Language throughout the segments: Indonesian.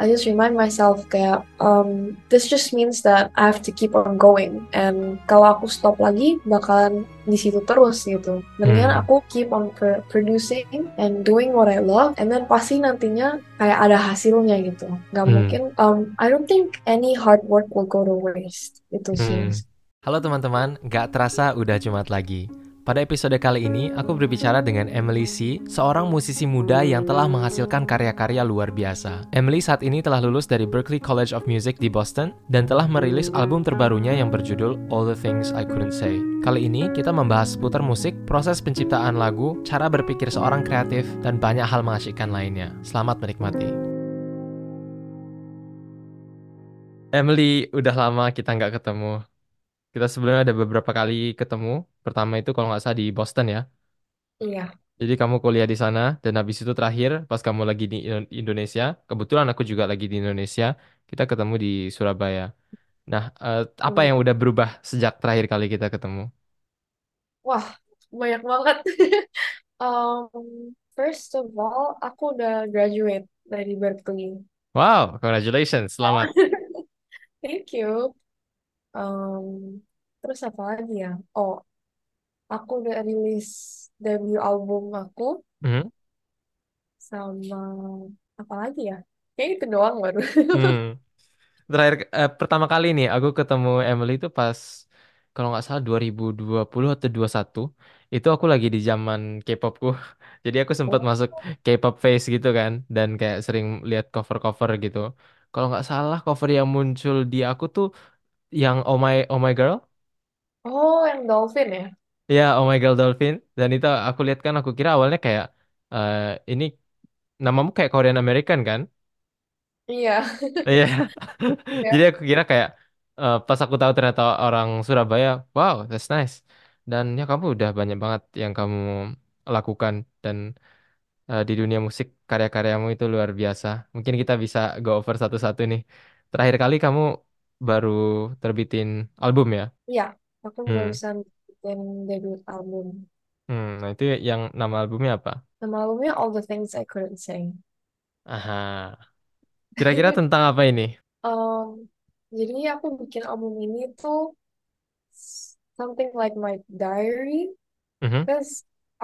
I just remind myself kayak um, this just means that I have to keep on going and kalau aku stop lagi bakalan di situ terus gitu mendingan Hmm. aku keep on pr- producing and doing what I love and then pasti nantinya kayak ada hasilnya gitu nggak Hmm. mungkin um, I don't think any hard work will go to waste itu sih Hmm. Halo teman-teman, gak terasa udah Jumat lagi. Pada episode kali ini, aku berbicara dengan Emily C, seorang musisi muda yang telah menghasilkan karya-karya luar biasa. Emily saat ini telah lulus dari Berklee College of Music di Boston dan telah merilis album terbarunya yang berjudul All the Things I Couldn't Say. Kali ini kita membahas seputar musik, proses penciptaan lagu, cara berpikir seorang kreatif, dan banyak hal mengasyikkan lainnya. Selamat menikmati. Emily, udah lama kita nggak ketemu. Kita sebelumnya ada beberapa kali ketemu. Pertama itu kalau nggak salah di Boston ya. iya Jadi kamu kuliah di sana dan habis itu terakhir pas kamu lagi di Indo- Indonesia, kebetulan aku juga lagi di Indonesia, kita ketemu di Surabaya. Nah, eh, apa Hmm. yang udah berubah sejak terakhir kali kita ketemu? wah banyak banget um, first of all aku udah graduate dari Berkeley Wow, congratulations, selamat. thank you Um, terus apa lagi ya? Oh, aku udah rilis debut album aku Mhm. sama apa lagi ya? Kayak itu doang baru. Hmm. Terakhir eh, pertama kali nih aku ketemu Emily itu pas kalau nggak salah 2020 atau 21 itu aku lagi di zaman K-popku. Jadi aku sempat Oh, masuk K-pop phase gitu kan dan kayak sering lihat cover-cover gitu. Kalau nggak salah cover yang muncul di aku tuh yang Oh My Oh My Girl. oh, yang Dolphin ya? Ya, Oh My Girl Dolphin dan itu aku lihat kan aku kira awalnya kayak eh, ini namamu kayak Korean American kan? Iya, Iya. Jadi ya, aku kira kayak eh, pas aku tahu ternyata orang Surabaya, wow, that's nice. Dan ya kamu udah banyak banget yang kamu lakukan dan eh, di dunia musik karya-karyamu itu luar biasa. Mungkin kita bisa go over satu-satu nih. Terakhir kali kamu baru terbitin album ya? iya. Aku Hmm. barusan bikin debut album. Hmm, nah itu yang nama albumnya apa? Nama albumnya All the Things I Couldn't Say. Aha. Kira-kira tentang apa ini? Um, jadi aku bikin album ini tuh something like my diary. Mhm, Terus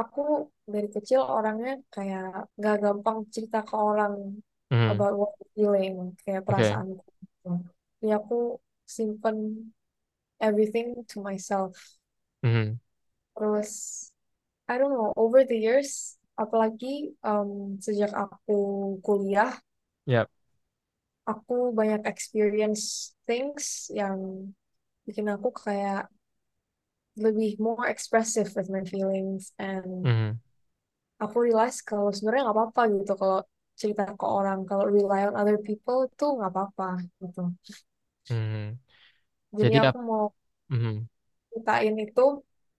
aku dari kecil orangnya kayak gak gampang cerita ke orang mhm, about what feeling, kayak perasaanku. gitu. Jadi aku simpen everything to myself. Mhm, Terus, I don't know, over the years, apalagi um, sejak aku kuliah, Yap. aku banyak experience things yang bikin aku kayak lebih more expressive with my feelings and Mhm, aku realize kalau sebenarnya nggak apa-apa gitu kalau cerita ke orang kalau rely on other people itu nggak apa-apa gitu mhm. jadi Jadi aku mau mhm, ceritain itu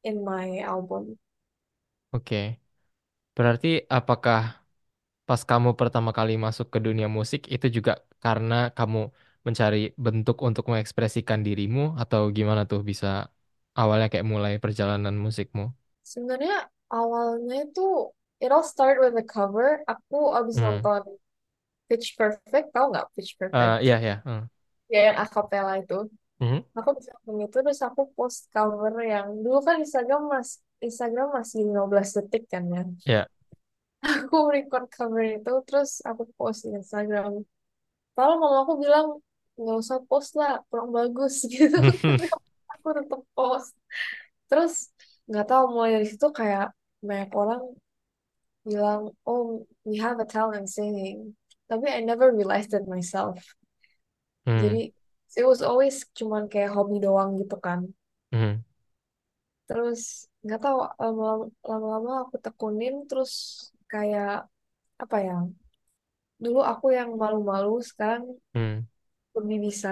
in my album Oke. Berarti apakah pas kamu pertama kali masuk ke dunia musik itu juga karena kamu mencari bentuk untuk mengekspresikan dirimu atau gimana tuh bisa awalnya kayak mulai perjalanan musikmu? sebenarnya awalnya itu it all started with the cover aku abis Hmm. nonton Pitch Perfect tahu nggak Pitch Eh, Perfect iya ya. Hmm. ya yang acapella itu Mhm. aku bisa nonton itu terus aku post cover yang dulu kan Instagram mas Instagram masih 15 detik kan ya Ya. aku record cover itu terus aku post di Instagram Kalau mama aku bilang nggak usah post lah, kurang bagus gitu. Tapi aku tetap post. Terus nggak tahu mulai dari situ kayak banyak orang bilang, oh we have a talent singing. Tapi I never realized it myself. Hmm. Jadi it was always cuman kayak hobi doang gitu kan. Hmm. Terus nggak tahu lama- lama-lama aku tekunin terus kayak apa ya? Dulu aku yang malu-malu, sekarang Hmm. lebih bisa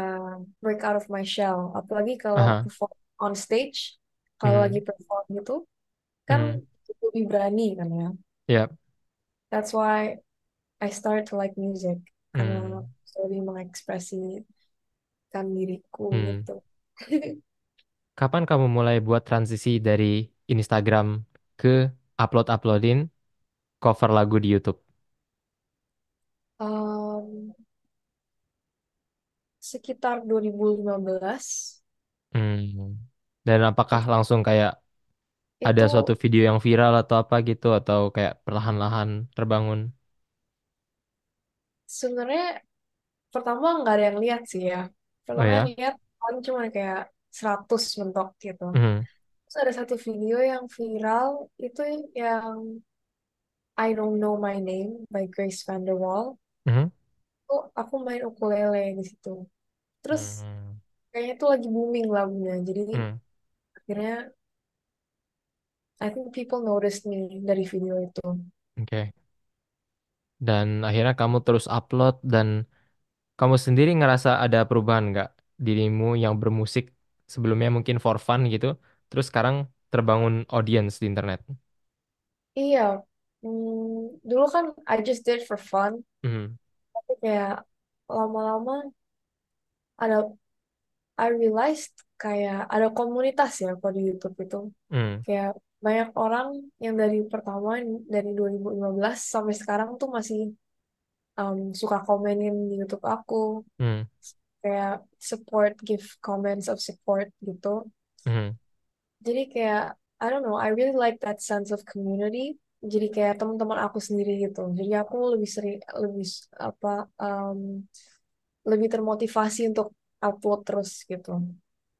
break out of my shell. Apalagi kalau Aha. perform on stage, kalau lagi Hmm. perform gitu, kan Hmm. lebih berani kan ya. Ya. That's why I started to like music. Karena Hmm. lebih mengekspresikan diriku Hmm. gitu. Kapan kamu mulai buat transisi dari Instagram ke upload-uploadin cover lagu di YouTube? Um, sekitar 2015 Hmm. Dan apakah langsung kayak ada itu suatu video yang viral atau apa gitu atau kayak perlahan-lahan terbangun? sebenarnya pertama nggak ada yang lihat sih ya. Oh Pertama yang ya? lihat paling cuma kayak 100 mentok gitu. Mhm. Terus ada satu video yang viral itu yang I Don't Know My Name by Grace Vanderwaal. Mhm. Itu aku main ukulele di situ. Terus Hmm. kayaknya itu lagi booming lagunya. Jadi Hmm. akhirnya I think people noticed me dari video itu. Oke. Dan akhirnya kamu terus upload dan kamu sendiri ngerasa ada perubahan nggak dirimu yang bermusik sebelumnya mungkin for fun gitu, terus sekarang terbangun audience di internet. Iya, hmm, dulu kan I just did for fun. Mhm. Tapi kayak lama-lama ada I realized kayak ada komunitas ya kalau di YouTube itu. Hmm. Kayak banyak orang yang dari pertama dari 2015 sampai sekarang tuh masih um, suka komenin di YouTube aku. Hmm. Kayak support, give comments of support gitu. Mhm. Jadi kayak I don't know, I really like that sense of community. Jadi kayak teman-teman aku sendiri gitu. Jadi aku lebih sering lebih apa um, lebih termotivasi untuk upload terus gitu.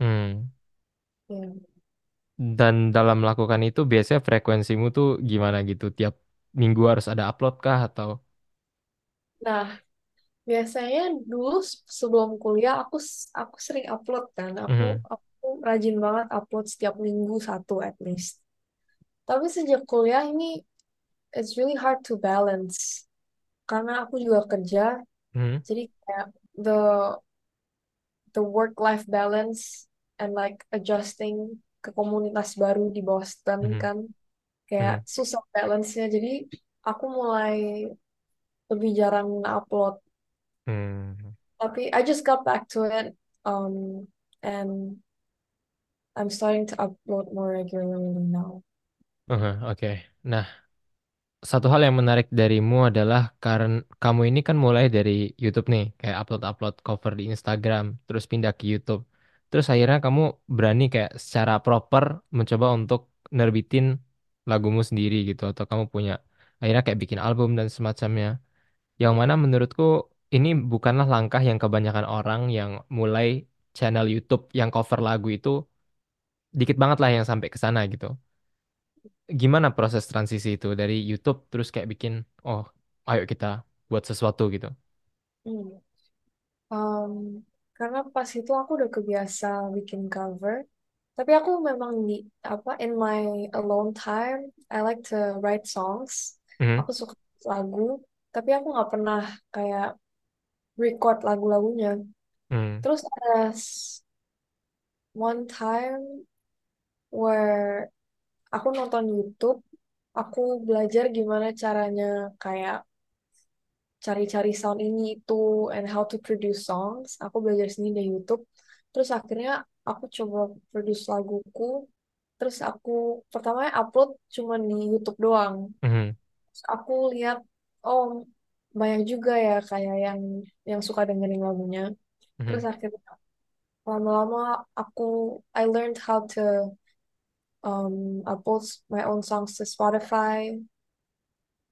Hmm. Ya. Dan dalam melakukan itu biasanya frekuensimu tuh gimana gitu? Tiap minggu harus ada upload kah atau? Nah, biasanya dulu sebelum kuliah aku aku sering upload kan. Aku Mhm. aku rajin banget upload setiap minggu satu at least. Tapi sejak kuliah ini it's really hard to balance karena aku juga kerja. Mhm. Jadi kayak the the work life balance and like adjusting ke komunitas baru di Boston Mhm. kan kayak Mhm. susah balance-nya. Jadi aku mulai lebih jarang upload. Hmm. Tapi I just got back to it um and I'm starting to upload more regularly now. Aha, Oke. Nah, satu hal yang menarik darimu adalah karena kamu ini kan mulai dari YouTube nih, kayak upload-upload cover di Instagram, terus pindah ke YouTube. Terus akhirnya kamu berani kayak secara proper mencoba untuk nerbitin lagumu sendiri gitu, atau kamu punya akhirnya kayak bikin album dan semacamnya. Yang mana menurutku ini bukanlah langkah yang kebanyakan orang yang mulai channel YouTube yang cover lagu itu dikit banget lah yang sampai ke sana gitu. Gimana proses transisi itu dari YouTube terus kayak bikin, oh, ayo kita buat sesuatu gitu. Hmm. Um, karena pas itu aku udah kebiasa bikin cover. Tapi aku memang di apa in my alone time, I like to write songs. Mhm, Aku suka lagu, tapi aku nggak pernah kayak record lagu-lagunya. mhm, Terus ada one time where aku nonton YouTube, aku belajar gimana caranya kayak cari-cari sound ini itu and how to produce songs. Aku belajar sendiri dari YouTube. Terus akhirnya aku coba produce laguku. Terus aku pertamanya upload cuma di YouTube doang. mhm, Terus aku lihat, oh banyak juga ya kayak yang yang suka dengerin lagunya. Terus mhm. akhirnya lama-lama aku I learned how to um, upload my own songs to Spotify.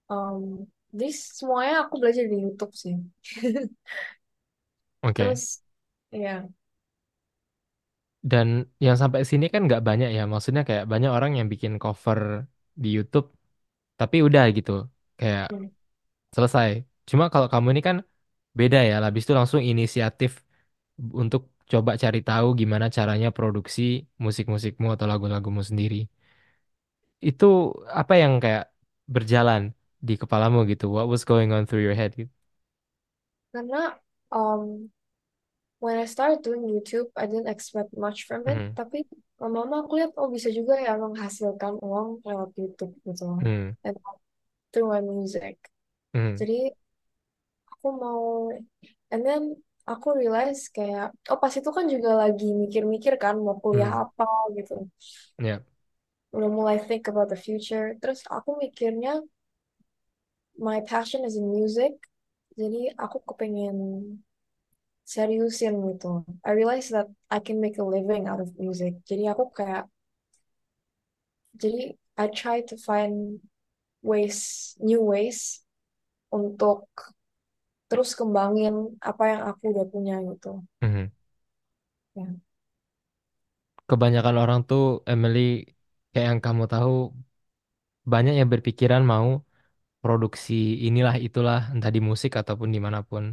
Um, jadi semuanya aku belajar di YouTube sih. Oke. Terus ya, Dan yang sampai sini kan nggak banyak ya. Maksudnya kayak banyak orang yang bikin cover di YouTube, tapi udah gitu, kayak hmm, selesai. Cuma kalau kamu ini kan beda ya. Habis itu langsung inisiatif untuk coba cari tahu gimana caranya produksi musik-musikmu atau lagu-lagumu sendiri. Itu apa yang kayak berjalan di kepalamu gitu? What was going on through your head gitu? karena um, when I started doing YouTube, I didn't expect much from it. Mhm, Tapi lama-lama aku lihat, oh bisa juga ya menghasilkan uang lewat YouTube gitu. mhm, And through my music. Mhm, Jadi aku mau, and then aku realize kayak, oh pas itu kan juga lagi mikir-mikir kan mau kuliah mhm. apa gitu. Ya, Udah mulai think about the future. Terus aku mikirnya, my passion is in music. Jadi aku kepengen seriusin gitu. I realize that I can make a living out of music. Jadi aku kayak, jadi I try to find ways, new ways untuk terus kembangin apa yang aku udah punya gitu. Mhm. Ya. Kebanyakan orang tuh Emily kayak yang kamu tahu banyak yang berpikiran mau produksi inilah itulah entah di musik ataupun di mana pun.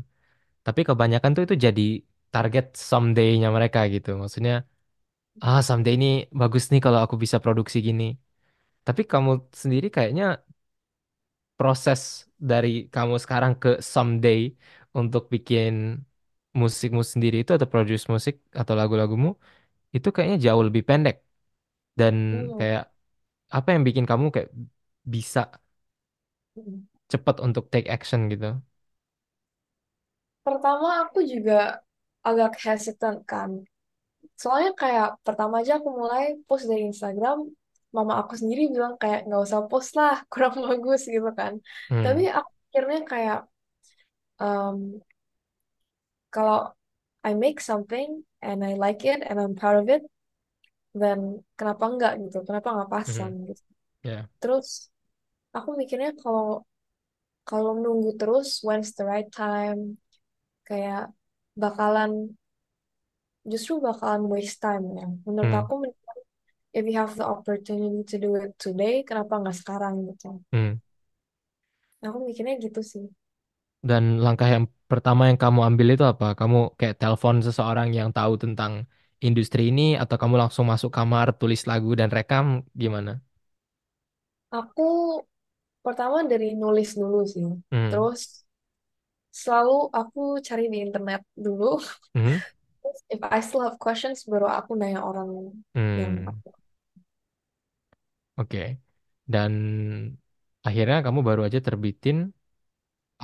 Tapi kebanyakan tuh itu jadi target someday-nya mereka gitu. Maksudnya, ah someday ini bagus nih kalau aku bisa produksi gini. Tapi kamu sendiri kayaknya proses dari kamu sekarang ke someday untuk bikin musikmu sendiri itu atau produce musik atau lagu-lagumu itu kayaknya jauh lebih pendek dan Hmm. kayak apa yang bikin kamu kayak bisa cepat untuk take action gitu. Pertama aku juga agak hesitant kan. Soalnya kayak pertama aja aku mulai post dari Instagram, mama aku sendiri bilang kayak nggak usah post lah, kurang bagus gitu kan. Tapi Hmm, aku pikirnya kayak um, kalau I make something and I like it and I'm proud of it, then kenapa enggak gitu? Kenapa nggak pasang mhm, gitu? ya, Terus aku mikirnya kalau kalau nunggu terus, when's the right time? Kayak bakalan justru bakalan waste time ya. Menurut hmm, aku if you have the opportunity to do it today, kenapa nggak sekarang gitu? hmm. Aku mikirnya gitu sih. Dan langkah yang pertama yang kamu ambil itu apa? Kamu kayak telepon seseorang yang tahu tentang industri ini atau kamu langsung masuk kamar, tulis lagu dan rekam gimana? Aku pertama dari nulis dulu sih. Hmm, Terus selalu aku cari di internet dulu. Terus if I still have questions, baru aku nanya orang yang hmm, aku. Oke. Dan akhirnya kamu baru aja terbitin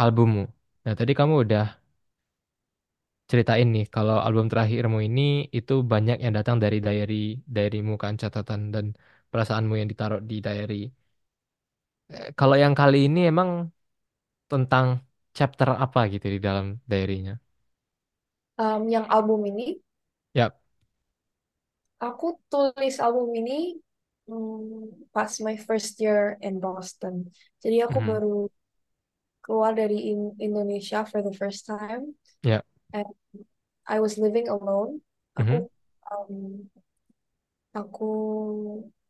albummu. Nah, tadi kamu udah ceritain nih kalau album terakhirmu ini itu banyak yang datang dari diary, diarymu kan catatan dan perasaanmu yang ditaruh di diary. Eh, Kalau yang kali ini emang tentang chapter apa gitu di dalam diary-nya? Um, yang album ini, Ya, aku tulis album ini hmm, pas my first year in Boston. Jadi aku mhm, baru keluar dari In- Indonesia for the first time. ya, And I was living alone. Aku mhm, um, aku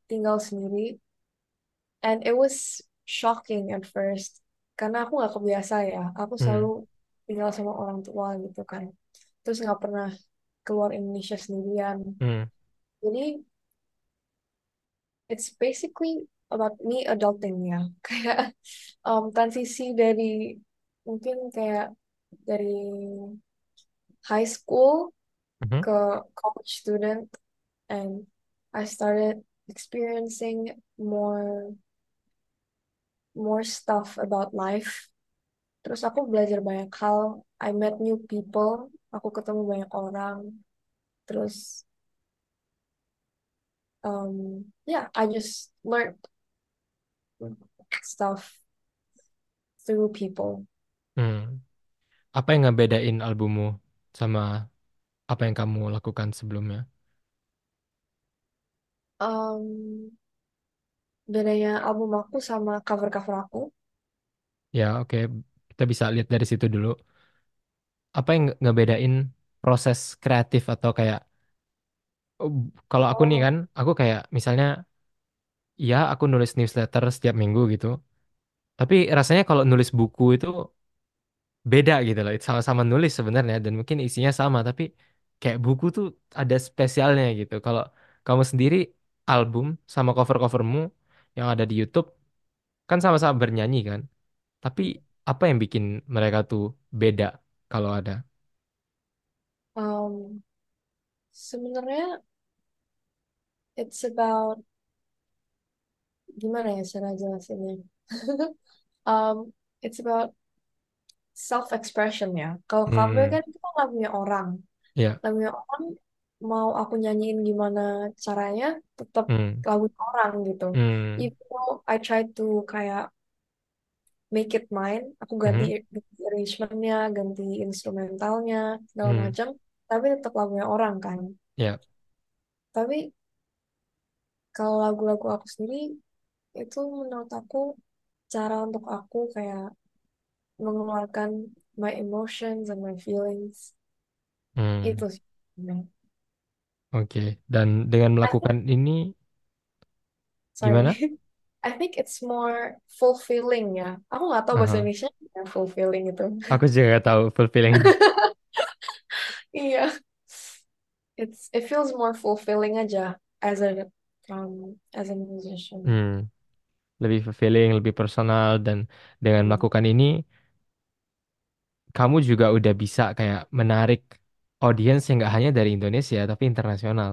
tinggal sendiri. And it was shocking at first. Karena aku nggak kebiasa ya. Aku selalu mhm, tinggal sama orang tua gitu kan. Terus nggak pernah keluar Indonesia sendirian. Mhm, jadi it's basically about me adulting ya kayak um, transisi dari mungkin kayak dari high school mhm, ke college student and I started experiencing more more stuff about life. Terus aku belajar banyak hal. I met new people. Aku ketemu banyak orang. Terus, um, yeah, I just learned stuff through people. mhm. Apa yang ngebedain albummu sama apa yang kamu lakukan sebelumnya? Um, bedanya album aku sama cover-cover aku. Ya, oke. Kita bisa lihat dari situ dulu. Apa yang nge- ngebedain proses kreatif atau kayak kalau aku nih Oh, kan, aku kayak misalnya ya aku nulis newsletter setiap minggu gitu. Tapi rasanya kalau nulis buku itu beda gitu loh. Sama-sama nulis sebenarnya dan mungkin isinya sama, tapi kayak buku tuh ada spesialnya gitu. Kalau kamu sendiri album sama cover-covermu yang ada di YouTube kan sama-sama bernyanyi kan. Tapi apa yang bikin mereka tuh beda kalau ada? Sebenarnya it's about gimana ya cara jelasinnya? um, it's about self expression ya. Kalau cover Hmm, kan kita lagunya orang. ya. lagunya orang mau aku nyanyiin gimana caranya tetap Hmm, lagu orang gitu hmm, though I try to kayak make it mine aku ganti, ganti arrangementnya ganti instrumentalnya segala Hmm. macam tapi tetap lagunya orang kan Ya. tapi kalau lagu-lagu aku sendiri itu menurut aku cara untuk aku kayak mengeluarkan my emotions and my feelings Hmm. itu sih Oke. Dan dengan I think melakukan ini sorry gimana? I think it's more fulfilling ya aku nggak tahu bahasa Aha. Indonesia ya fulfilling itu Aku juga gak tahu fulfilling. iya. It's it feels more fulfilling aja as a um as a musician. Hmm. Lebih fulfilling, lebih personal dan dengan melakukan ini kamu juga udah bisa kayak menarik audiens yang gak hanya dari Indonesia tapi internasional.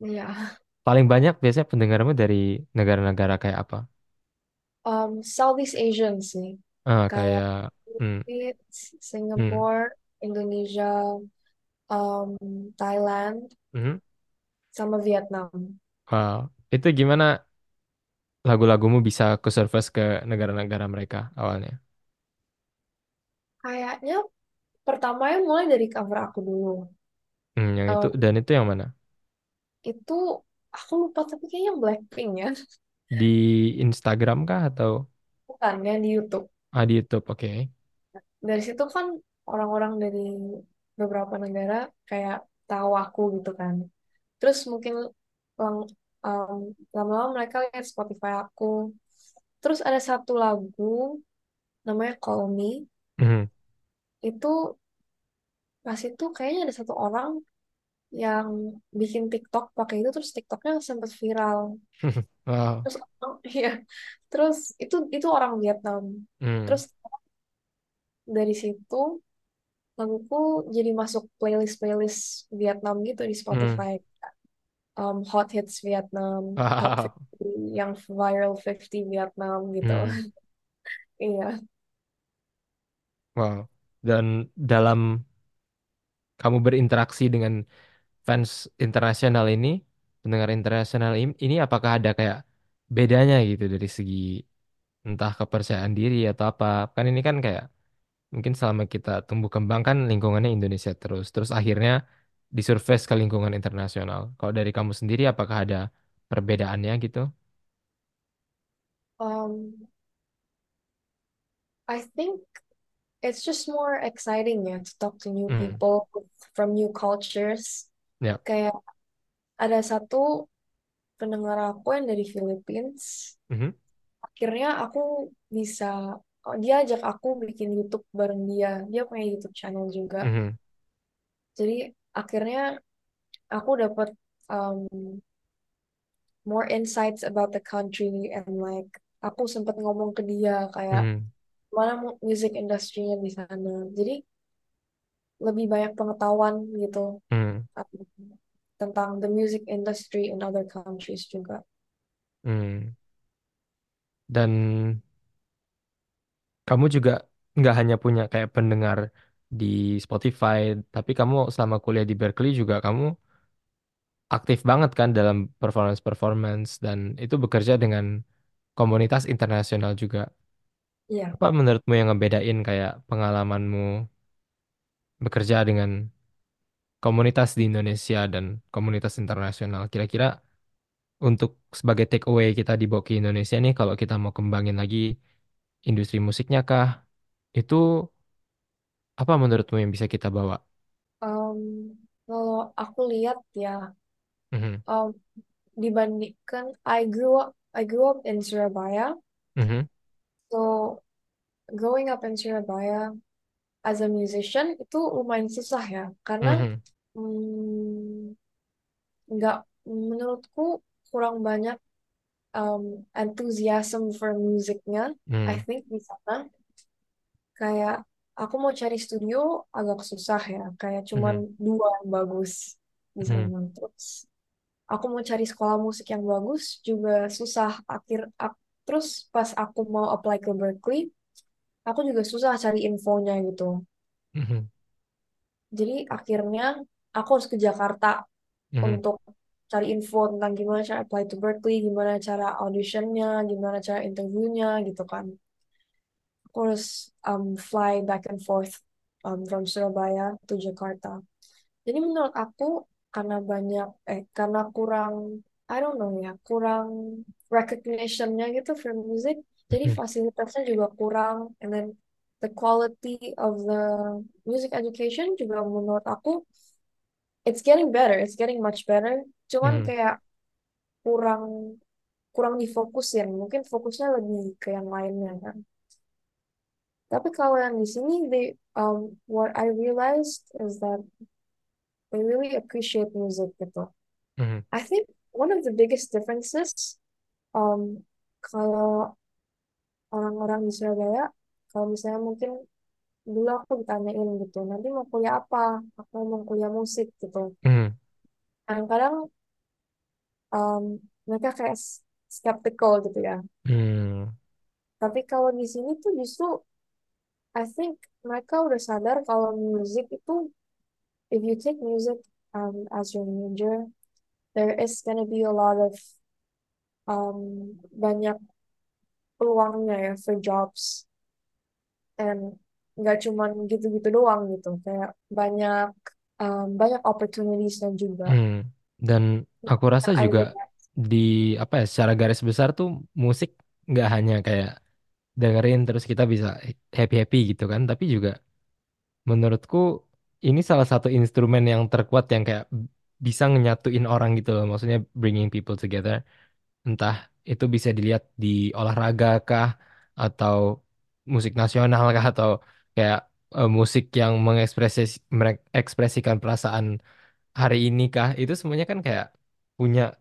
iya. Paling banyak biasanya pendengarmu dari negara-negara kayak apa? um Southeast Asian sih. Ah, kayak kayak hmm, Philippines, hmm, Singapore Indonesia um Thailand mhm. sama Vietnam Wow. Itu gimana lagu-lagumu bisa ke surface ke negara-negara mereka awalnya? kayaknya pertamanya mulai dari cover aku dulu Hmm, yang itu Um, dan itu yang mana? itu aku lupa tapi kayaknya Blackpink ya Di Instagram kah atau bukan ya di YouTube ah, di YouTube? Oke. dari situ kan orang-orang dari beberapa negara kayak tahu aku gitu kan terus mungkin lang- um, lama-lama mereka lihat Spotify aku terus ada satu lagu namanya Call Me Mhm. itu pas itu kayaknya ada satu orang yang bikin TikTok pakai itu terus TikToknya sempat viral Wow. terus oh, iya terus itu itu orang Vietnam Hmm. terus dari situ laguku jadi masuk playlist-playlist Vietnam gitu di Hmm. Spotify um, Hot Hits Vietnam Wow. 50 yang Viral 50 Vietnam gitu Hmm. iya Wow. Dan dalam kamu berinteraksi dengan fans internasional ini, pendengar internasional ini, ini apakah ada kayak bedanya gitu dari segi entah kepercayaan diri atau apa? Kan ini kan kayak mungkin selama kita tumbuh kembang kan lingkungannya Indonesia terus, terus akhirnya disurface ke lingkungan internasional. Kalau dari kamu sendiri, apakah ada perbedaannya gitu? um, I think it's just more exciting ya to talk to new Hmm. people from new cultures Ya. kayak ada satu pendengar aku yang dari Philippines Mhm. akhirnya aku bisa dia ajak aku bikin YouTube bareng dia dia punya YouTube channel juga Mhm. jadi akhirnya aku dapat um, more insights about the country and like aku sempat ngomong ke dia kayak Mhm. mana mu- music industry-nya di sana jadi lebih banyak pengetahuan gitu um, tentang the music industry in other countries juga Mhm. Dan kamu juga nggak hanya punya kayak pendengar di Spotify, tapi kamu selama kuliah di Berkeley juga kamu aktif banget kan dalam performance-performance dan itu bekerja dengan komunitas internasional juga. iya Apa menurutmu yang ngebedain kayak pengalamanmu bekerja dengan komunitas di Indonesia dan komunitas internasional? Kira-kira untuk sebagai take away kita dibawa ke Indonesia nih, kalau kita mau kembangin lagi industri musiknya kah, itu apa menurutmu yang bisa kita bawa? Um, kalau aku lihat ya Mhm, um, dibandingkan I grew up I grew up in Surabaya. Mhm, so growing up in Surabaya as a musician itu lumayan susah ya karena mhm, mm, nggak menurutku kurang banyak um, enthusiasm for musiknya I mhm, think di sana kayak aku mau cari studio agak susah ya kayak cuman mhm, dua yang bagus di mhm, sana. Terus aku mau cari sekolah musik yang bagus juga susah akhir ak- terus pas aku mau apply ke Berkeley aku juga susah cari infonya gitu. Mhm, jadi akhirnya aku harus ke Jakarta mhm, untuk cari info tentang gimana cara apply to Berkeley gimana cara auditionnya gimana cara interviewnya gitu kan aku harus um, fly back and forth um, from Surabaya to Jakarta. Jadi menurut aku karena banyak eh karena kurang I don't know ya kurang recognition-nya gitu for music. Jadi Mhm. fasilitasnya juga kurang and then the quality of the music education juga menurut aku it's getting better, it's getting much better. Cuman Mhm. kayak kurang kurang difokusin. Mungkin fokusnya lebih ke yang lainnya kan. Tapi kalau yang di sini, they, um, what I realized is that they really appreciate music gitu. Mhm. I think one of the biggest differences, um, kalau orang-orang di Surabaya, kalau misalnya mungkin dulu aku ditanyain gitu, nanti mau kuliah apa? Aku mau kuliah musik gitu. Mhm. Kadang-kadang um, mereka kayak skeptical gitu ya. Mhm. Tapi kalau di sini tuh justru I think mereka udah sadar kalau musik itu if you take music um, as your major, there is gonna be a lot of um, banyak peluangnya ya for jobs and nggak cuman gitu-gitu doang gitu kayak banyak um, banyak opportunities-nya juga. Mhm. Dan aku rasa I juga di apa ya secara garis besar tuh musik nggak hanya kayak dengerin terus kita bisa happy happy gitu kan, tapi juga menurutku ini salah satu instrumen yang terkuat yang kayak bisa nyatuin orang gitu loh, maksudnya bringing people together. Entah itu bisa dilihat di olahraga kah atau musik nasional kah atau kayak eh, musik yang mengekspresi mengekspresikan perasaan hari ini kah itu semuanya kan kayak punya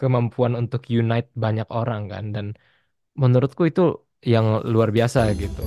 kemampuan untuk unite banyak orang kan dan menurutku itu yang luar biasa gitu.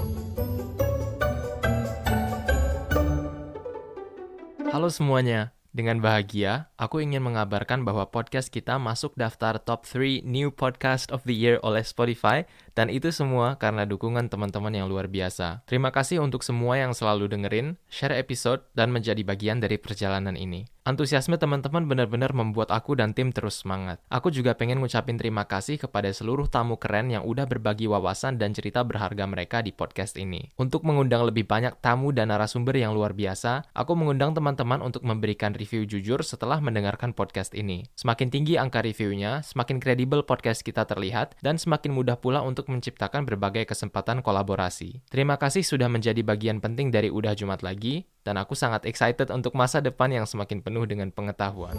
Halo semuanya. Dengan bahagia, aku ingin mengabarkan bahwa podcast kita masuk daftar top 3 New Podcast of the Year oleh Spotify dan itu semua karena dukungan teman-teman yang luar biasa. Terima kasih untuk semua yang selalu dengerin, share episode, dan menjadi bagian dari perjalanan ini. Antusiasme teman-teman benar-benar membuat aku dan tim terus semangat. Aku juga pengen ngucapin terima kasih kepada seluruh tamu keren yang udah berbagi wawasan dan cerita berharga mereka di podcast ini. Untuk mengundang lebih banyak tamu dan narasumber yang luar biasa, aku mengundang teman-teman untuk memberikan review jujur setelah mendengarkan podcast ini. Semakin tinggi angka reviewnya, semakin kredibel podcast kita terlihat, dan semakin mudah pula untuk menciptakan berbagai kesempatan kolaborasi. Terima kasih sudah menjadi bagian penting dari Udah Jumat Lagi, dan aku sangat excited untuk masa depan yang semakin penuh dengan pengetahuan.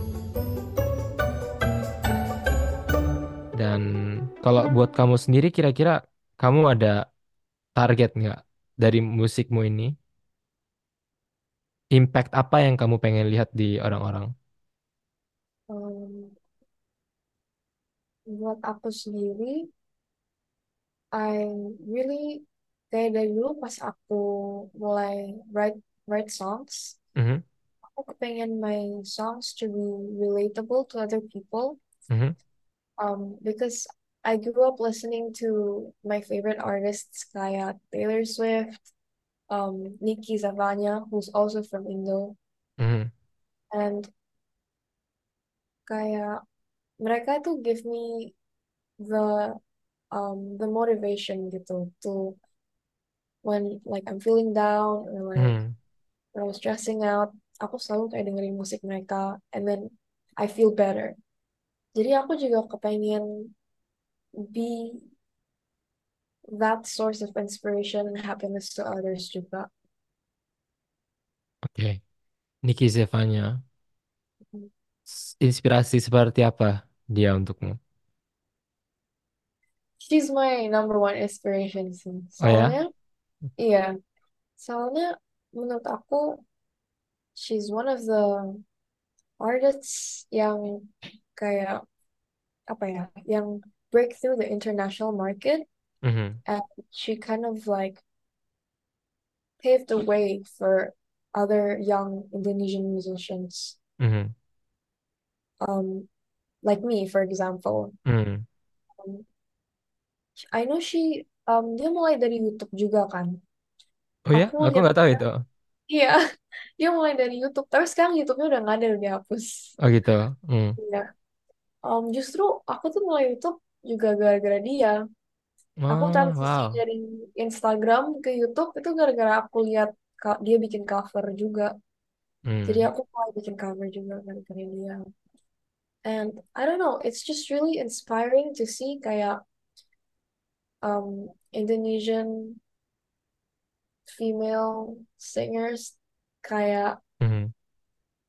Dan kalau buat kamu sendiri, kira-kira kamu ada target nggak dari musikmu ini? Impact apa yang kamu pengen lihat di orang-orang? Um, buat aku sendiri, I really kayak dari dulu pas aku mulai write write songs, Mhm, aku kepengen my songs to be relatable to other people. mhm, Um, because I grew up listening to my favorite artists kayak Taylor Swift, um, Nicki Zavanya, who's also from Indo, mhm, and kayak mereka tuh give me the um the motivation gitu to when like I'm feeling down or like mhm. when I was stressing out, aku selalu kayak dengerin musik mereka, and then I feel better. Jadi aku juga kepengen be that source of inspiration and happiness to others juga. Oke, Niki Zevanya, S- inspirasi seperti apa dia untukmu? She's my number one inspiration sih. Oh ya? Soalnya, iya, soalnya menurut aku she's one of the artists yang kayak apa ya, yang break through the international market Mhm, and she kind of like paved the way for other young Indonesian musicians, mhm, um, like me, for example. mhm. Um, I know she, um, dia mulai dari YouTube juga kan. Oh ya? Aku Aku lihat, nggak tahu itu. iya, dia mulai dari YouTube. Tapi sekarang YouTube-nya udah nggak ada, udah dihapus. Oh gitu. Hmm. Iya. Um, justru aku tuh mulai YouTube juga gara-gara dia. Aku Oh, transisi wow. dari Instagram ke YouTube itu gara-gara aku lihat ka- dia bikin cover juga. Jadi Hmm. aku mulai bikin cover juga gara-gara dia. And I don't know, it's just really inspiring to see kayak um, Indonesian female singers kayak Hmm.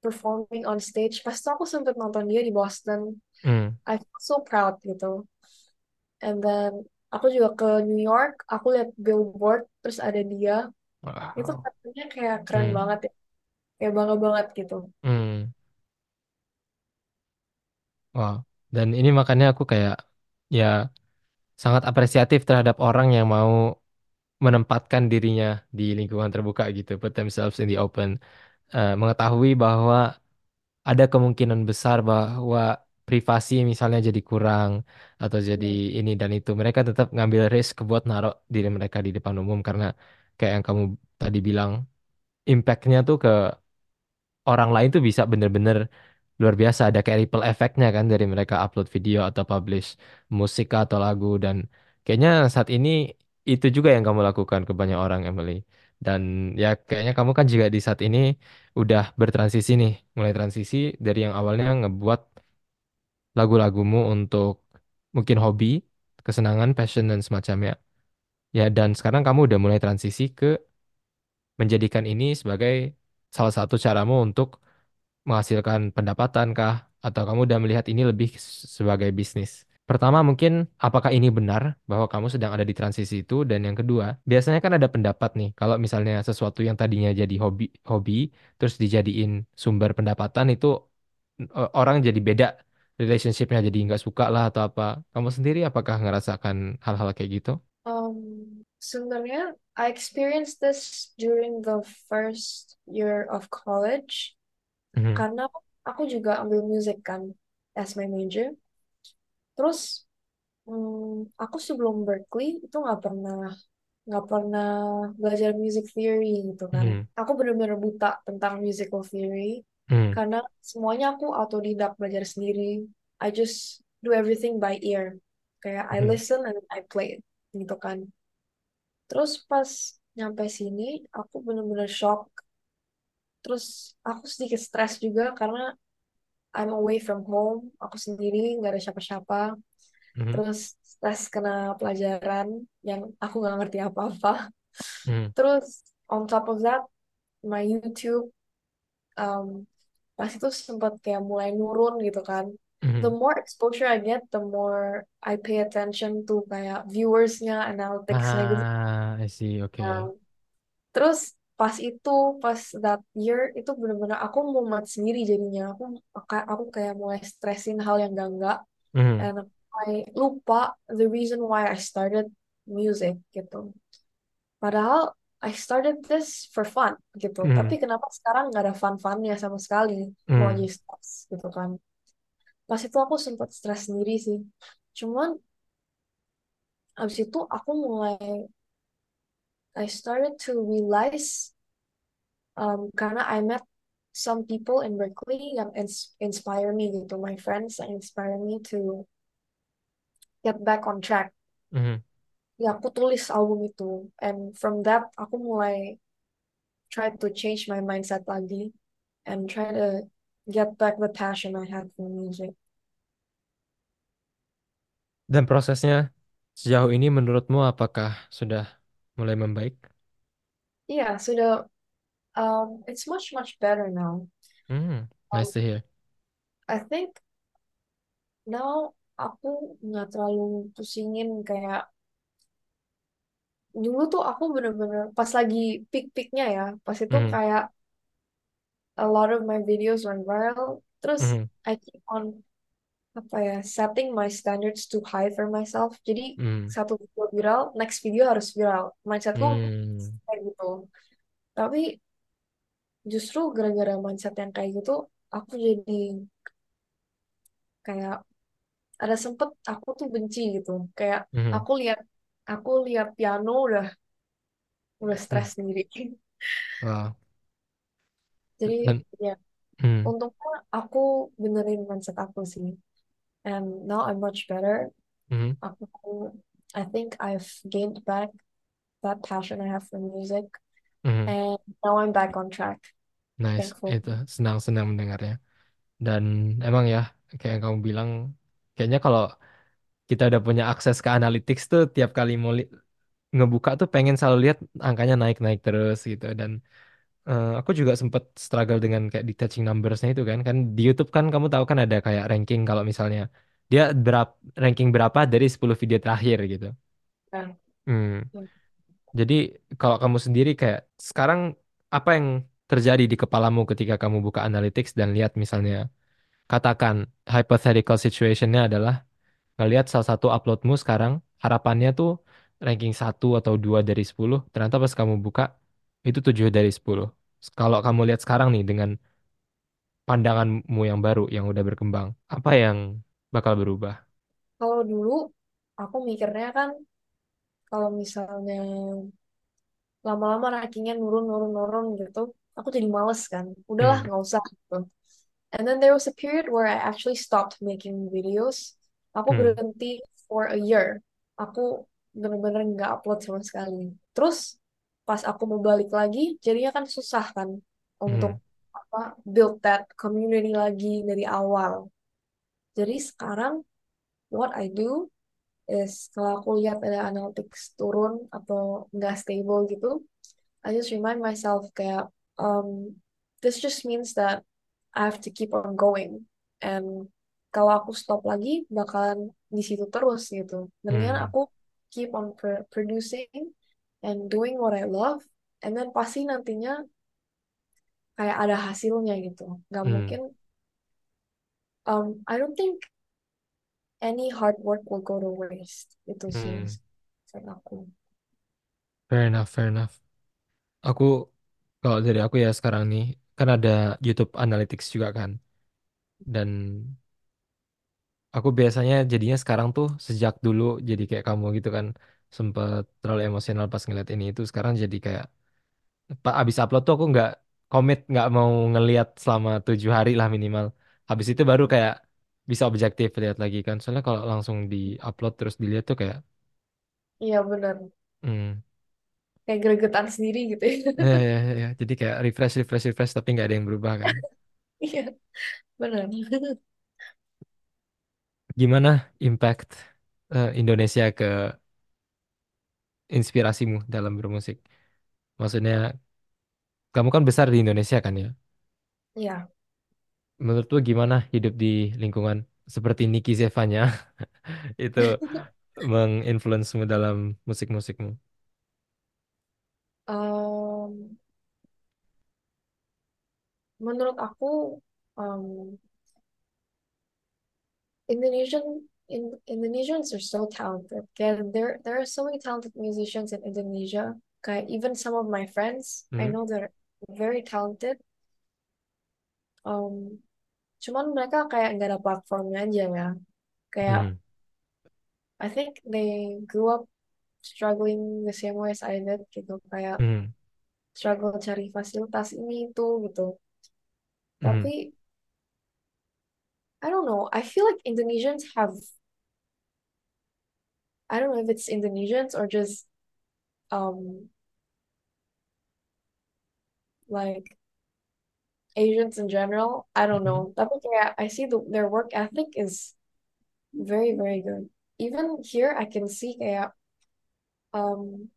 performing on stage. Pas itu aku sempet nonton dia di Boston. Hmm. I feel so proud gitu. And then aku juga ke New York, aku lihat billboard, terus ada dia. Itu Wow. katanya kayak keren Hmm. banget ya. Kayak bangga banget gitu. Hmm. Wow. Dan ini makanya aku kayak ya sangat apresiatif terhadap orang yang mau menempatkan dirinya di lingkungan terbuka gitu, put themselves in the open, Eh, mengetahui bahwa ada kemungkinan besar bahwa privasi misalnya jadi kurang atau jadi Hmm. ini dan itu, mereka tetap ngambil risk buat naruh diri mereka di depan umum karena kayak yang kamu tadi bilang, impact-nya tuh ke orang lain tuh bisa bener-bener luar biasa ada kayak ripple effect-nya kan dari mereka upload video atau publish musik atau lagu. Dan kayaknya saat ini itu juga yang kamu lakukan ke banyak orang Emily. Dan ya kayaknya kamu kan juga di saat ini udah bertransisi nih. Mulai transisi dari yang awalnya ngebuat lagu-lagumu untuk mungkin hobi kesenangan passion dan semacamnya. Ya dan sekarang kamu udah mulai transisi ke menjadikan ini sebagai salah satu caramu untuk menghasilkan pendapatan kah? Atau kamu udah melihat ini lebih sebagai bisnis? Pertama, mungkin apakah ini benar bahwa kamu sedang ada di transisi itu? Dan yang kedua, biasanya kan ada pendapat nih, kalau misalnya sesuatu yang tadinya jadi hobi, hobi terus dijadiin sumber pendapatan itu eh, orang jadi beda relationship-nya jadi nggak suka lah atau apa. Kamu sendiri apakah ngerasakan hal-hal kayak gitu? Um, sebenarnya I experienced this during the first year of college Mhm, karena aku juga ambil musik kan as my major. Terus hmm, aku sebelum Berkeley itu nggak pernah nggak pernah belajar music theory gitu kan. mhm, Aku benar-benar buta tentang musical theory mhm, karena semuanya aku autodidak belajar sendiri. I just do everything by ear. Kayak I mhm, listen and I play gitu kan. Terus pas nyampe sini aku benar-benar shock. Terus aku sedikit stres juga karena I'm away from home. Aku sendiri nggak ada siapa-siapa. mhm, Terus stres kena pelajaran yang aku nggak ngerti apa-apa. mhm, Terus on top of that, my YouTube um, pas itu sempat kayak mulai nurun gitu kan. The mhm. more exposure I get, the more I pay attention to kayak viewersnya, analyticsnya gitu. Ah, I see, Nah, oke. terus pas itu, pas that year, itu bener-bener aku mumet sendiri jadinya. Aku aku kayak mulai stressin hal yang gak-gak. Mhm, And I lupa the reason why I started music gitu. Padahal I started this for fun gitu. Tapi mhm, kenapa sekarang nggak ada fun-funnya sama sekali? Mau mhm. jadi stres gitu kan. Pas itu aku sempat stres sendiri sih. Cuman abis itu aku mulai I started to realize um, karena I met some people in Berkeley yang ins inspire me gitu. My friends yang inspire me to get back on track. mhm. Ya aku tulis album itu. And from that aku mulai try to change my mindset lagi and try to get back the passion I had for music. Dan prosesnya sejauh ini menurutmu apakah sudah mulai membaik? Yeah, so the um, it's much much better now. Hmm, Um, nice to hear. I think now aku nggak terlalu pusingin kayak dulu tuh aku bener-bener pas lagi peak-peaknya ya, pas itu Mhm, kayak a lot of my videos went viral. Terus mhm, I keep on apa ya setting my standards too high for myself. Jadi mhm, satu video viral, next video harus viral. Mindsetku hmm, kayak gitu. Tapi justru gara-gara mindset yang kayak gitu, aku jadi kayak ada sempet aku tuh benci gitu. Kayak mhm, aku lihat aku lihat piano udah udah hmm. stres sendiri. Wow. Jadi Dan, ya hmm, untungnya aku benerin mindset aku sih. And now I'm much better. mhm. Aku I think I've gained back that passion I have for music, Mhm. and now I'm back on track. Nice, itu senang-senang mendengarnya. Dan emang ya, kayak yang kamu bilang, kayaknya kalau kita udah punya akses ke analytics tuh tiap kali mau li- ngebuka tuh pengen selalu lihat angkanya naik-naik terus gitu. Dan eh, aku juga sempet struggle dengan kayak detaching numbersnya itu kan. Kan di YouTube kan kamu tahu kan ada kayak ranking kalau misalnya dia berapa ranking berapa dari 10 video terakhir gitu. Yeah. Hmm. Yeah. Jadi kalau kamu sendiri kayak sekarang apa yang terjadi di kepalamu ketika kamu buka analytics dan lihat misalnya katakan hypothetical situationnya adalah ngelihat salah satu uploadmu sekarang harapannya tuh ranking satu atau 2 dari 10 ternyata pas kamu buka itu 7 dari 10 kalau kamu lihat sekarang nih dengan pandanganmu yang baru yang udah berkembang apa yang bakal berubah Kalau dulu aku mikirnya kan kalau misalnya lama-lama rankingnya nurun nurun nurun gitu, aku jadi males kan. Udahlah hmm nggak usah gitu. And then there was a period where I actually stopped making videos. Aku hmm berhenti for a year. Aku bener-bener nggak upload sama sekali. Terus pas aku mau balik lagi, jadinya kan susah kan untuk hmm apa build that community lagi dari awal. Jadi sekarang what I do is kalau aku lihat ada analytics turun atau nggak stable gitu, I just remind myself kayak um, this just means that I have to keep on going. And kalau aku stop lagi, bakalan di situ terus gitu. Mendingan hmm aku keep on pr- producing and doing what I love. And then pasti nantinya kayak ada hasilnya gitu. Gak hmm mungkin, um, I don't think any hard work will go to waste. Itu sih hmm aku. fair enough fair enough aku kalau dari aku ya sekarang nih kan ada YouTube Analytics juga kan dan Aku biasanya jadinya sekarang tuh sejak dulu jadi kayak kamu gitu kan sempet terlalu emosional pas ngeliat ini itu sekarang jadi kayak pak abis upload tuh aku nggak komit nggak mau ngeliat selama tujuh hari lah minimal. Habis itu baru kayak bisa objektif lihat lagi kan. Soalnya kalau langsung di upload terus dilihat tuh kayak Iya benar. hmm Kayak gregetan sendiri gitu ya. ya, ya, ya, ya. Jadi kayak refresh refresh refresh tapi nggak ada yang berubah kan. Iya, benar. Gimana impact eh, Indonesia ke inspirasimu dalam bermusik? Maksudnya kamu kan besar di Indonesia kan ya? Iya. Menurut lu gimana hidup di lingkungan seperti Nicky Zevanya itu menginfluensimu dalam musik-musikmu? Em, menurut aku um, Indonesian in, Indonesians are so talented. Kayak there there are so many talented musicians in Indonesia. Kayak even some of my friends, I Hmm, know they're very talented. Um, cuman mereka kayak nggak ada platformnya aja ya. Kayak hmm, I think they grew up struggling the same way as I did gitu. Kayak hmm, struggle cari fasilitas ini itu gitu. hmm, Tapi I don't know. I feel like Indonesians have I don't know if it's Indonesians or just um like Asians in general. I don't know. Tapi kayak I see the, their work ethic is very very good. Even here I can see kayak um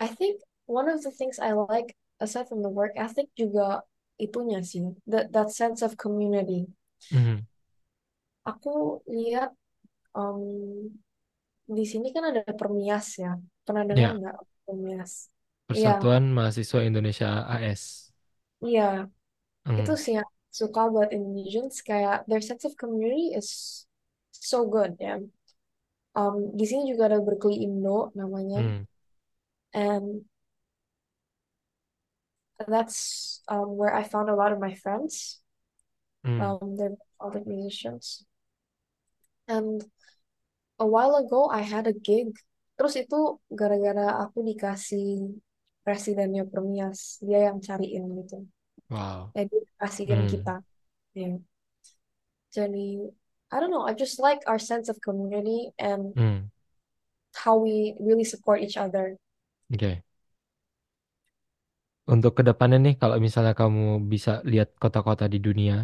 I think one of the things I like aside from the work ethic juga itunya sih that that sense of community. hmm. Aku lihat um di sini kan ada Permias ya. Pernah dengar Ya, nggak Permias? Iya, Persatuan Mahasiswa Indonesia AS. iya. Itu Hmm, sih yang suka buat Indonesians kayak their sense of community is so good ya. Um, di sini juga ada Berkeley Indo namanya, hmm, and that's um, where I found a lot of my friends. hmm, Um, they're all the musicians. And a while ago I had a gig. Terus itu gara-gara aku dikasih presidennya Permias, dia yang cariin gitu. wow. Jadi kasihin kita. Hmm, Ya. Jadi I don't know, I just like our sense of community and hmm, how we really support each other. Oke. Untuk ke depannya nih, kalau misalnya kamu bisa lihat kota-kota di dunia,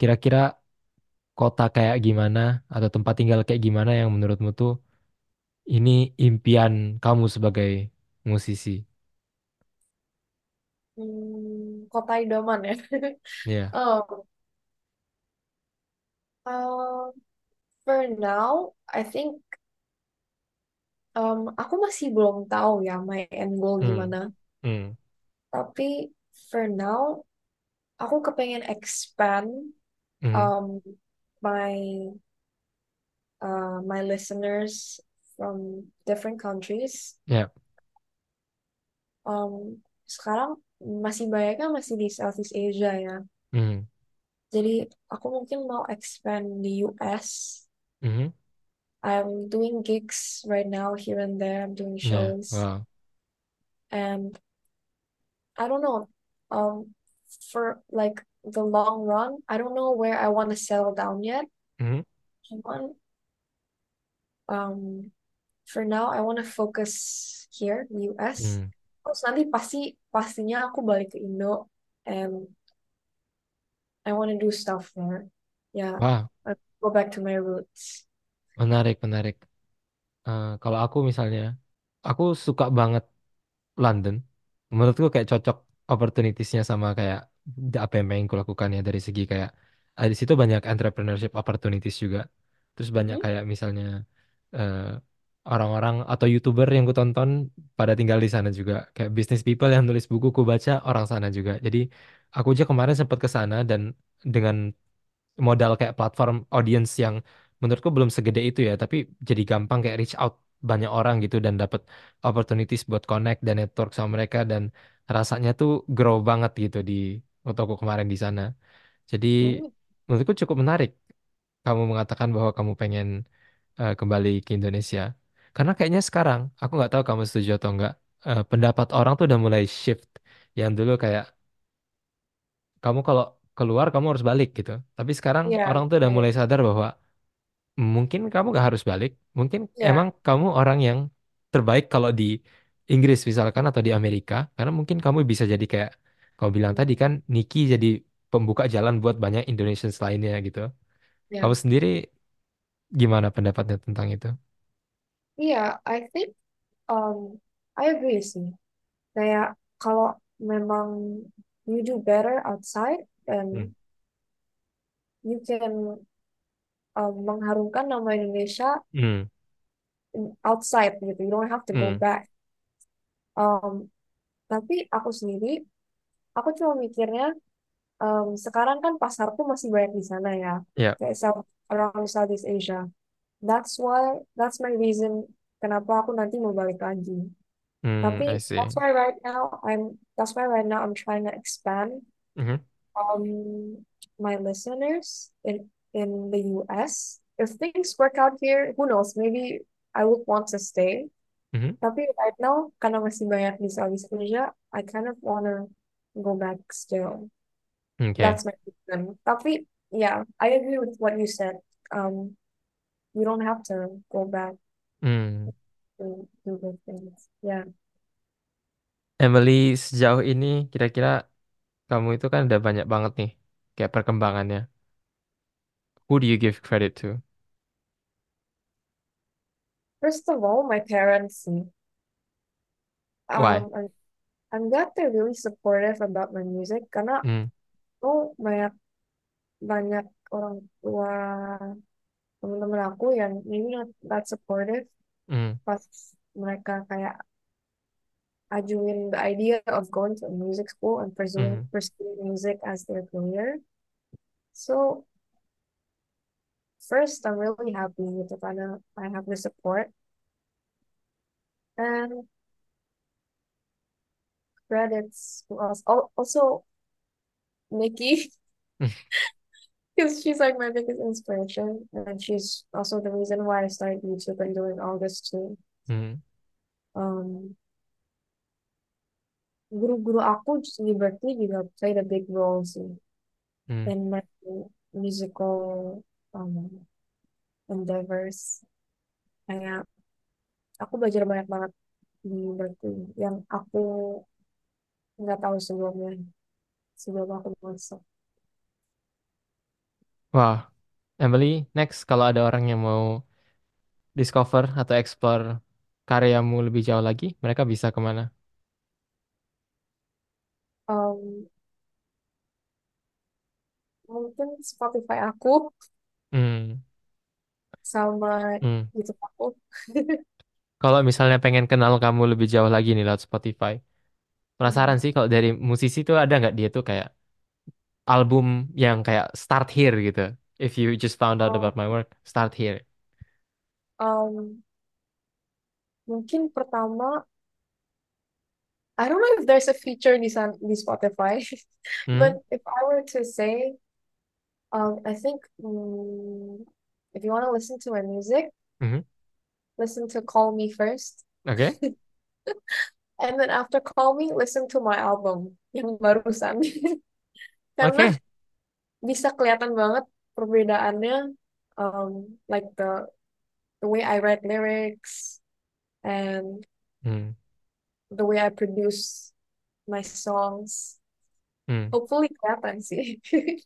kira-kira kota kayak gimana atau tempat tinggal kayak gimana yang menurutmu tuh ini impian kamu sebagai musisi? Hmm, kota idaman ya. Iya. Oh, uh, for now, I think um, aku masih belum tahu ya my end goal Hmm. gimana. Hmm. Tapi for now, aku kepengen expand Hmm. um, my uh, my listeners from different countries. Yeah. Um, sekarang masih banyaknya masih di Southeast Asia ya. Hmm. Jadi aku mungkin mau expand di US. Mhm. I'm doing gigs right now here and there. I'm doing shows, Wow. and I don't know. Um, for like the long run, I don't know where I want to settle down yet. Mhm. Cuman, um, for now, I want to focus here, the US. Hmm. Terus nanti pasti pastinya aku balik ke Indo, and I want to do stuff there. Yeah, Wah, I go back to my roots. menarik, menarik. Eh, kalau aku misalnya, aku suka banget London. Menurutku kayak cocok opportunitiesnya sama kayak apa yang pengen kulakukan ya dari segi kayak ah, di situ banyak entrepreneurship opportunities juga. Terus banyak Mhm. kayak misalnya eh, orang-orang atau YouTuber yang ku tonton pada tinggal di sana juga. Kayak business people yang nulis buku ku baca orang sana juga. Jadi aku aja kemarin sempat ke sana dan dengan modal kayak platform audience yang menurutku belum segede itu ya, tapi jadi gampang kayak reach out banyak orang gitu dan dapat opportunities buat connect dan network sama mereka dan rasanya tuh grow banget gitu di waktu aku kemarin di sana. Jadi Hmm. menurutku cukup menarik kamu mengatakan bahwa kamu pengen eh, kembali ke Indonesia. Karena kayaknya sekarang, aku nggak tahu kamu setuju atau enggak, eh, pendapat orang tuh udah mulai shift. Yang dulu kayak kamu kalau keluar kamu harus balik gitu. Tapi sekarang Yeah, orang tuh udah right. mulai sadar bahwa mungkin kamu gak harus balik. Mungkin Yeah. emang kamu orang yang terbaik kalau di Inggris misalkan atau di Amerika. Karena mungkin kamu bisa jadi kayak kamu bilang tadi kan Niki jadi pembuka jalan buat banyak Indonesians lainnya gitu. Yeah. Kamu sendiri gimana pendapatnya tentang itu? Yeah, I think um I agree sih. Kayak kalau memang you do better outside Hmm. and you can um, mengharumkan nama Indonesia Hmm. outside gitu. You don't have to go Hmm. back. Um, tapi aku sendiri, aku cuma mikirnya um, sekarang kan pasarku masih banyak di sana ya, Ya. kayak South, around Southeast Asia. That's why, that's my reason kenapa aku nanti mau balik lagi. Hmm, Tapi I see. that's why right now I'm that's why right now I'm trying to expand Mhm. um my listeners in in the US. If things work out here, who knows? Maybe I would want to stay. Mhm. Tapi right now, karena masih banyak di Southeast Asia, I kind of wanna go back still. Oke. That's my reason. Tapi yeah, I agree with what you said. Um, you don't have to go back Hmm. to do good things. Yeah. Emily, sejauh ini kira-kira kamu itu kan udah banyak banget nih kayak perkembangannya. Who do you give credit to? First of all, my parents. Why? Um, I'm, I'm glad they're really supportive about my music karena Hmm. oh banyak banyak orang tua teman-teman aku yang maybe not that supportive Hmm. pas mereka kayak ajuin the idea of going to a music school and pursuing Hmm. pursuing music as their career. So first, I'm really happy gitu karena I have the support and credits to us. Al- Also, Nikki, because she's like my biggest inspiration, and she's also the reason why I started YouTube and doing all this too. Hmm. Um, guru-guru aku di Berkeley juga played a big role sih Hmm. in my musical um, endeavors. Kayak aku belajar banyak banget di Berkeley yang aku nggak tahu sebelumnya sebelum aku masuk. Wah, Emily, next kalau ada orang yang mau discover atau explore karyamu lebih jauh lagi, mereka bisa ke mana? Um, mungkin Spotify aku Hmm, sama hmm. YouTube aku. Kalau misalnya pengen kenal kamu lebih jauh lagi nih lewat Spotify. Penasaran sih kalau dari musisi tuh ada nggak dia tuh kayak album yang kayak start here gitu. If you just found out about Oh, my work, start here. um, mungkin pertama I don't know if there's a feature di san- di Spotify, Hmm, but if I were to say, um, I think mm, if you want to listen to my music, mhm. listen to Call Me first, Oke, and then after Call Me, listen to my album yang barusan, karena oke. bisa kelihatan banget perbedaannya, um, like the the way I write lyrics and Hmm, the way I produce my songs. hmm. Hopefully kelihatan sih.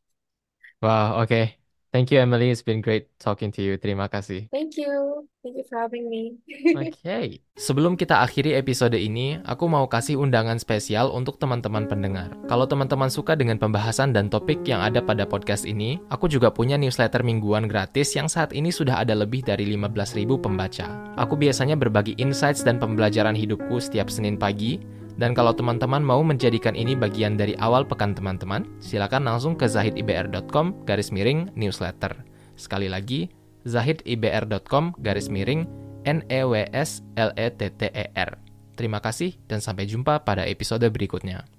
Wow, oke. Thank you Emily, it's been great talking to you. Terima kasih. Thank you. Thank you for having me. Oke. Sebelum kita akhiri episode ini, aku mau kasih undangan spesial untuk teman-teman pendengar. Kalau teman-teman suka dengan pembahasan dan topik yang ada pada podcast ini, aku juga punya newsletter mingguan gratis yang saat ini sudah ada lebih dari 15.000 pembaca. Aku biasanya berbagi insights dan pembelajaran hidupku setiap Senin pagi, dan kalau teman-teman mau menjadikan ini bagian dari awal pekan teman-teman, silakan langsung ke zahidibr.com garis miring newsletter. Sekali lagi, zahidibr.com garis miring N-E-W-S-L-E-T-T-E-R. Terima kasih dan sampai jumpa pada episode berikutnya.